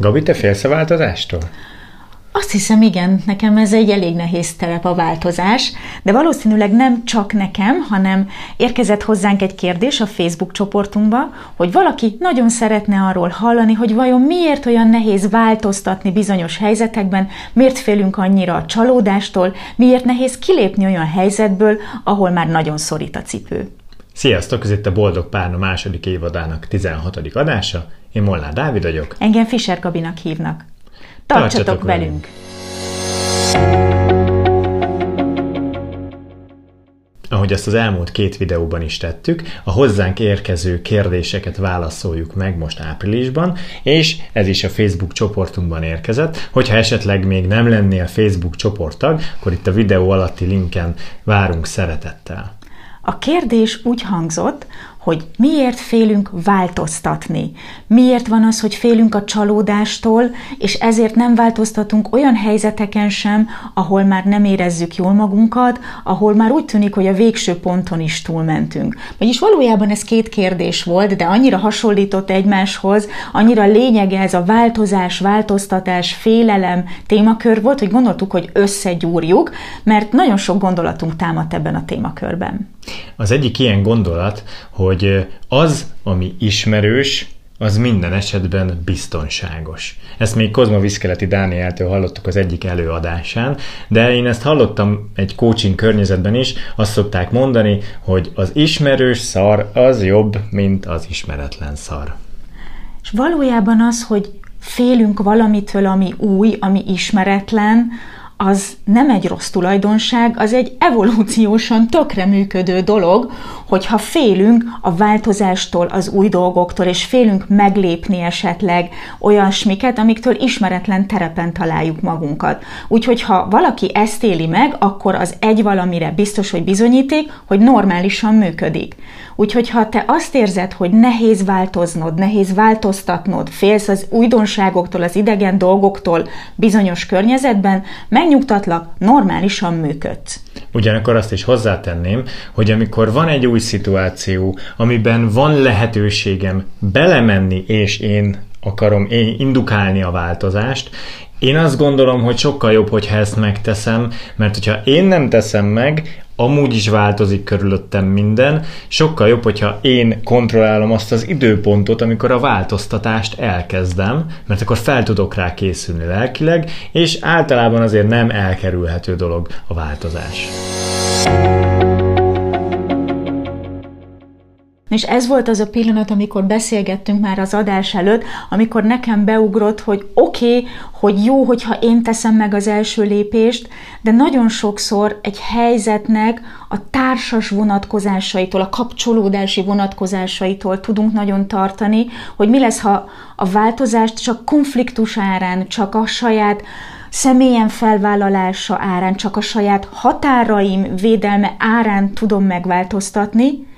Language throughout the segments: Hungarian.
Gabi, te félsz a változástól? Azt hiszem, igen, nekem ez egy elég nehéz terep a változás, de valószínűleg nem csak nekem, hanem érkezett hozzánk egy kérdés a Facebook csoportunkba, hogy valaki nagyon szeretne arról hallani, hogy vajon miért olyan nehéz változtatni bizonyos helyzetekben, miért félünk annyira a csalódástól, miért nehéz kilépni olyan helyzetből, ahol már nagyon szorít a cipő. Sziasztok, ez itt a Boldog Párna második évadának 16. adása. Én Molnár Dávid vagyok. Engem Fischer Gabinak hívnak. Tartsatok, Tartsatok velünk! Ahogy ezt az elmúlt két videóban is tettük, a hozzánk érkező kérdéseket válaszoljuk meg most áprilisban, és ez is a Facebook csoportunkban érkezett. Hogyha esetleg még nem lennél Facebook csoporttag, akkor itt a videó alatti linken várunk szeretettel. A kérdés úgy hangzott, hogy miért félünk változtatni. Miért van az, hogy félünk a csalódástól, és ezért nem változtatunk olyan helyzeteken sem, ahol már nem érezzük jól magunkat, ahol már úgy tűnik, hogy a végső ponton is túlmentünk. Vagyis valójában ez két kérdés volt, de annyira hasonlított egymáshoz, annyira lényege ez a változás, változtatás, félelem témakör volt, hogy gondoltuk, hogy összegyúrjuk, mert nagyon sok gondolatunk támadt ebben a témakörben. Az egyik ilyen gondolat, hogy az, ami ismerős, az minden esetben biztonságos. Ezt még Kozma Viszkeleti Dánieltől hallottuk az egyik előadásán, de én ezt hallottam egy coaching környezetben is, azt szokták mondani, hogy az ismerős szar az jobb, mint az ismeretlen szar. És valójában az, hogy félünk valamitől, ami új, ami ismeretlen, az nem egy rossz tulajdonság, az egy evolúciósan tökre működő dolog, hogyha félünk a változástól, az új dolgoktól, és félünk meglépni esetleg olyasmiket, amiktől ismeretlen terepen találjuk magunkat. Úgyhogy ha valaki ezt éli meg, akkor az egy valamire biztos, hogy bizonyíték, hogy normálisan működik. Úgyhogy ha te azt érzed, hogy nehéz változnod, nehéz változtatnod, félsz az újdonságoktól, az idegen dolgoktól bizonyos környezetben, megnyugtatlak, normálisan működsz. Ugyanakkor azt is hozzátenném, hogy amikor van egy új szituáció, amiben van lehetőségem belemenni, és én akarom én indukálni a változást, én azt gondolom, hogy sokkal jobb, hogyha ezt megteszem, mert hogyha én nem teszem meg, amúgy is változik körülöttem minden, sokkal jobb, hogyha én kontrollálom azt az időpontot, amikor a változtatást elkezdem, mert akkor fel tudok rá készülni lelkileg, és általában azért nem elkerülhető dolog a változás. És ez volt az a pillanat, amikor beszélgettünk már az adás előtt, amikor nekem beugrott, hogy oké, okay, hogy jó, hogyha én teszem meg az első lépést, de nagyon sokszor egy helyzetnek a társas vonatkozásaitól, a kapcsolódási vonatkozásaitól tudunk nagyon tartani, hogy mi lesz, ha a változást csak konfliktus árán, csak a saját személyen felvállalása árán, csak a saját határaim védelme árán tudom megváltoztatni,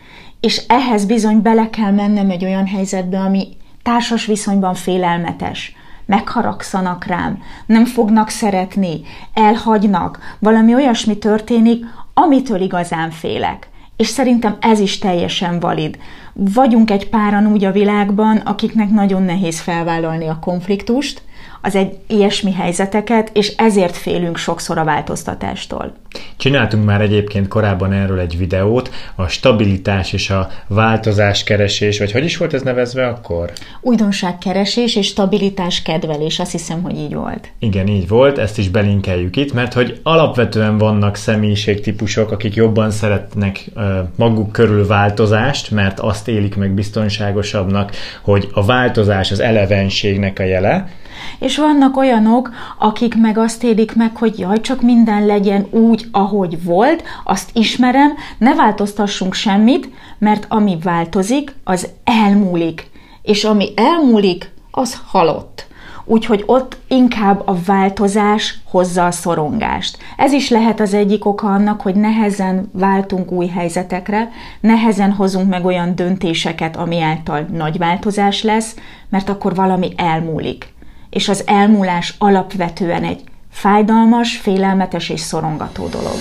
és ehhez bizony bele kell mennem egy olyan helyzetbe, ami társas viszonyban félelmetes. Megharagszanak rám, nem fognak szeretni, elhagynak, valami olyasmi történik, amitől igazán félek. És szerintem ez is teljesen valid. Vagyunk egy páran úgy a világban, akiknek nagyon nehéz felvállalni a konfliktust, az egy ilyesmi helyzeteket, és ezért félünk sokszor a változtatástól. Csináltunk már egyébként korábban erről egy videót, a stabilitás és a változás keresés, vagy hogy is volt ez nevezve akkor? Újdonságkeresés és stabilitás kedvelés, azt hiszem, hogy így volt. Igen, így volt, ezt is belinkeljük itt, mert hogy alapvetően vannak személyiségtípusok, akik jobban szeretnek maguk körül változást, mert azt élik meg biztonságosabbnak, hogy a változás az elevenségnek a jele, és vannak olyanok, akik meg azt élik meg, hogy jaj, csak minden legyen úgy, ahogy volt, azt ismerem, ne változtassunk semmit, mert ami változik, az elmúlik. És ami elmúlik, az halott. Úgyhogy ott inkább a változás hozza a szorongást. Ez is lehet az egyik oka annak, hogy nehezen váltunk új helyzetekre, nehezen hozunk meg olyan döntéseket, ami által nagy változás lesz, mert akkor valami elmúlik és az elmúlás alapvetően egy fájdalmas, félelmetes és szorongató dolog.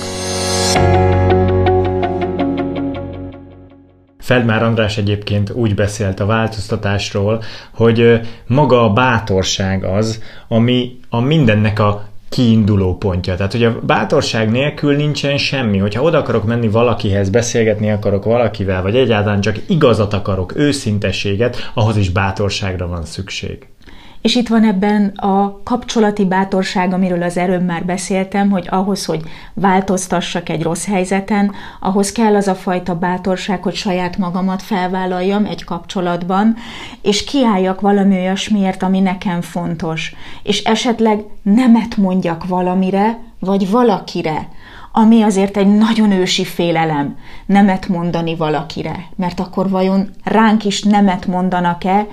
Feldmár András egyébként úgy beszélt a változtatásról, hogy maga a bátorság az, ami a mindennek a kiinduló pontja. Tehát, hogy a bátorság nélkül nincsen semmi. Hogyha oda akarok menni valakihez, beszélgetni akarok valakivel, vagy egyáltalán csak igazat akarok, őszintességet, ahhoz is bátorságra van szükség. És itt van ebben a kapcsolati bátorság, amiről az erőm már beszéltem, hogy ahhoz, hogy változtassak egy rossz helyzeten, ahhoz kell az a fajta bátorság, hogy saját magamat felvállaljam egy kapcsolatban, és kiálljak valami olyasmiért, ami nekem fontos. És esetleg nemet mondjak valamire, vagy valakire, ami azért egy nagyon ősi félelem, nemet mondani valakire, mert akkor vajon ránk is nemet mondanak-e,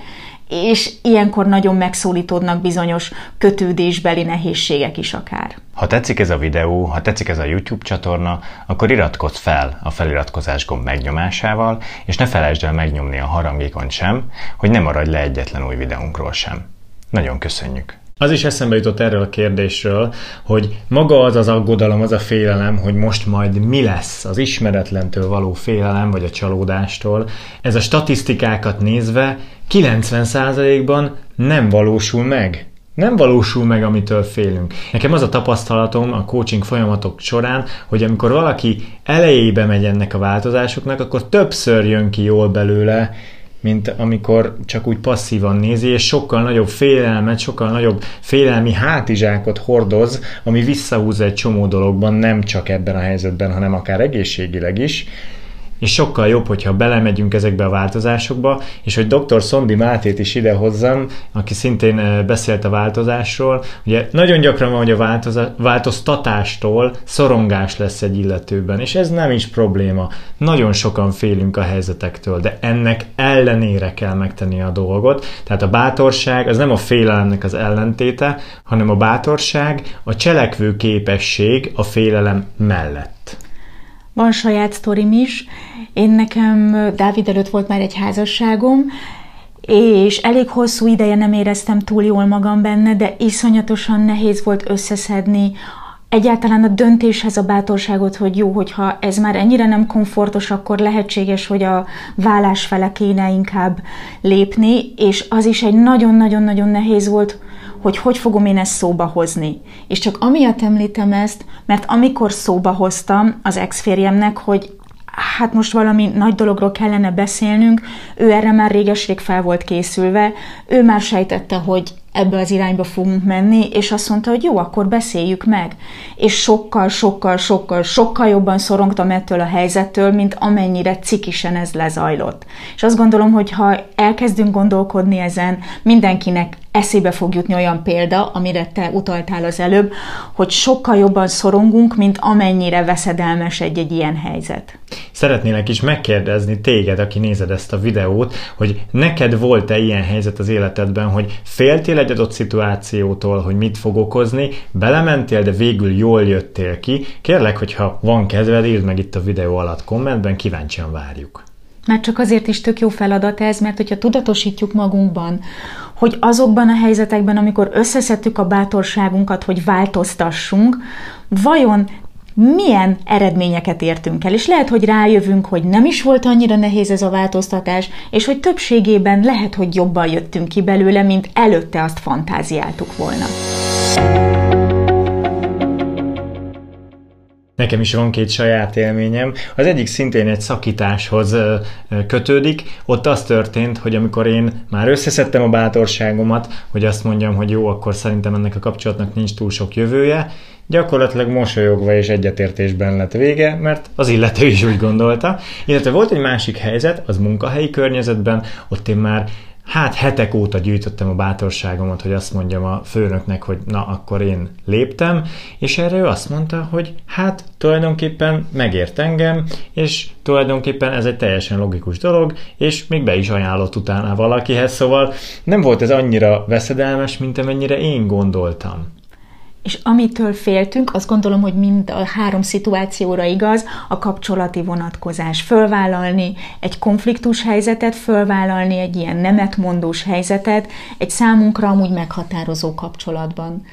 és ilyenkor nagyon megszólítódnak bizonyos kötődésbeli nehézségek is akár. Ha tetszik ez a videó, ha tetszik ez a YouTube csatorna, akkor iratkozz fel a feliratkozás gomb megnyomásával, és ne felejtsd el megnyomni a harangékon sem, hogy ne maradj le egyetlen új videónkról sem. Nagyon köszönjük! Az is eszembe jutott erről a kérdésről, hogy maga az az aggodalom, az a félelem, hogy most majd mi lesz az ismeretlentől való félelem, vagy a csalódástól. Ez a statisztikákat nézve 90%-ban nem valósul meg. Nem valósul meg, amitől félünk. Nekem az a tapasztalatom a coaching folyamatok során, hogy amikor valaki elejébe megy ennek a változásoknak, akkor többször jön ki jól belőle, mint amikor csak úgy passzívan nézi, és sokkal nagyobb félelmet, sokkal nagyobb félelmi hátizsákot hordoz, ami visszahúz egy csomó dologban, nem csak ebben a helyzetben, hanem akár egészségileg is és sokkal jobb, hogyha belemegyünk ezekbe a változásokba, és hogy dr. Szondi Mátét is ide hozzam, aki szintén beszélt a változásról. Ugye nagyon gyakran van, hogy a változtatástól szorongás lesz egy illetőben, és ez nem is probléma. Nagyon sokan félünk a helyzetektől, de ennek ellenére kell megtenni a dolgot. Tehát a bátorság az nem a félelemnek az ellentéte, hanem a bátorság a cselekvő képesség a félelem mellett. Van saját sztorim is. Én nekem Dávid előtt volt már egy házasságom, és elég hosszú ideje nem éreztem túl jól magam benne, de iszonyatosan nehéz volt összeszedni egyáltalán a döntéshez a bátorságot, hogy jó, hogyha ez már ennyire nem komfortos, akkor lehetséges, hogy a vállás fele kéne inkább lépni, és az is egy nagyon-nagyon-nagyon nehéz volt, hogy hogy fogom én ezt szóba hozni. És csak amiatt említem ezt, mert amikor szóba hoztam az ex-férjemnek, hogy hát most valami nagy dologról kellene beszélnünk, ő erre már réges-rég fel volt készülve, ő már sejtette, hogy ebbe az irányba fogunk menni, és azt mondta, hogy jó, akkor beszéljük meg. És sokkal, sokkal, sokkal, sokkal jobban szorongtam ettől a helyzettől, mint amennyire cikisen ez lezajlott. És azt gondolom, hogy ha elkezdünk gondolkodni ezen, mindenkinek eszébe fog jutni olyan példa, amire te utaltál az előbb, hogy sokkal jobban szorongunk, mint amennyire veszedelmes egy-egy ilyen helyzet. Szeretnélek is megkérdezni téged, aki nézed ezt a videót, hogy neked volt-e ilyen helyzet az életedben, hogy féltél egy adott szituációtól, hogy mit fog okozni, belementél, de végül jól jöttél ki. Kérlek, hogyha van kedved, írd meg itt a videó alatt kommentben, kíváncsian várjuk. Már csak azért is tök jó feladat ez, mert hogyha tudatosítjuk magunkban, hogy azokban a helyzetekben, amikor összeszedtük a bátorságunkat, hogy változtassunk, vajon milyen eredményeket értünk el, és lehet, hogy rájövünk, hogy nem is volt annyira nehéz ez a változtatás, és hogy többségében lehet, hogy jobban jöttünk ki belőle, mint előtte azt fantáziáltuk volna. Nekem is van két saját élményem. Az egyik szintén egy szakításhoz kötődik. Ott az történt, hogy amikor én már összeszedtem a bátorságomat, hogy azt mondjam, hogy jó, akkor szerintem ennek a kapcsolatnak nincs túl sok jövője, gyakorlatilag mosolyogva és egyetértésben lett vége, mert az illető is úgy gondolta. Illetve volt egy másik helyzet, az munkahelyi környezetben, ott én már hát hetek óta gyűjtöttem a bátorságomat, hogy azt mondjam a főnöknek, hogy na, akkor én léptem, és erre ő azt mondta, hogy hát tulajdonképpen megért engem, és tulajdonképpen ez egy teljesen logikus dolog, és még be is ajánlott utána valakihez, szóval nem volt ez annyira veszedelmes, mint amennyire én gondoltam. És amitől féltünk, azt gondolom, hogy mind a három szituációra igaz, a kapcsolati vonatkozás. Fölvállalni egy konfliktus helyzetet, fölvállalni egy ilyen nemetmondós helyzetet, egy számunkra amúgy meghatározó kapcsolatban.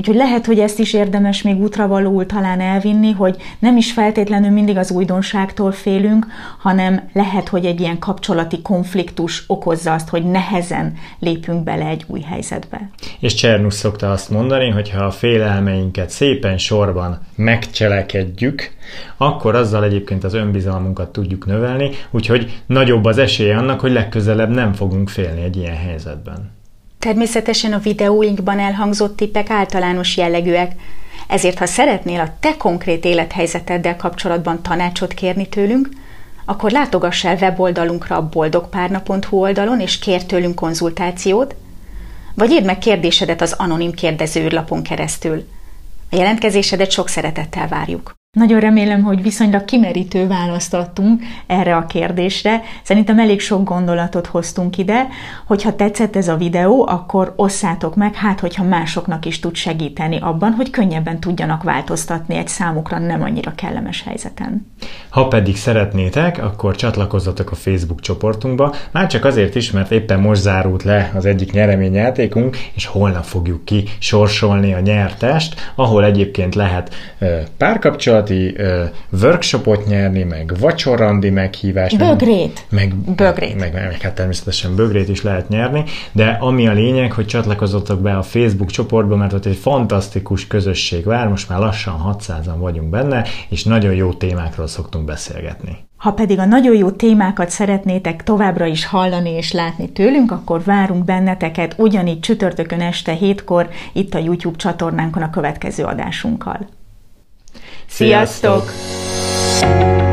Úgyhogy lehet, hogy ezt is érdemes még útravalóul talán elvinni, hogy nem is feltétlenül mindig az újdonságtól félünk, hanem lehet, hogy egy ilyen kapcsolati konfliktus okozza azt, hogy nehezen lépünk bele egy új helyzetbe. És Csernus szokta azt mondani, hogy ha a félelmeinket szépen sorban megcselekedjük, akkor azzal egyébként az önbizalmunkat tudjuk növelni, úgyhogy nagyobb az esélye annak, hogy legközelebb nem fogunk félni egy ilyen helyzetben. Természetesen a videóinkban elhangzott tippek általános jellegűek, ezért ha szeretnél a te konkrét élethelyzeteddel kapcsolatban tanácsot kérni tőlünk, akkor látogass el weboldalunkra a boldogpárna.hu oldalon, és kér tőlünk konzultációt, vagy írd meg kérdésedet az anonim kérdezőlapon keresztül. A jelentkezésedet sok szeretettel várjuk. Nagyon remélem, hogy viszonylag kimerítő választ adtunk erre a kérdésre. Szerintem elég sok gondolatot hoztunk ide. Hogyha tetszett ez a videó, akkor osszátok meg, hát hogyha másoknak is tud segíteni abban, hogy könnyebben tudjanak változtatni egy számukra nem annyira kellemes helyzeten. Ha pedig szeretnétek, akkor csatlakozzatok a Facebook csoportunkba, már csak azért is, mert éppen most zárult le az egyik nyereményjátékunk, és holnap fogjuk ki sorsolni a nyertest, ahol egyébként lehet párkapcsolat, gyakorlati uh, workshopot nyerni, meg vacsorandi meghívást. Bögrét. Meg, bögrét. Meg, meg, meg, hát természetesen bögrét is lehet nyerni, de ami a lényeg, hogy csatlakozzatok be a Facebook csoportba, mert ott egy fantasztikus közösség vár, most már lassan 600-an vagyunk benne, és nagyon jó témákról szoktunk beszélgetni. Ha pedig a nagyon jó témákat szeretnétek továbbra is hallani és látni tőlünk, akkor várunk benneteket ugyanígy csütörtökön este hétkor itt a YouTube csatornánkon a következő adásunkkal. Sziasztok! Sziasztok!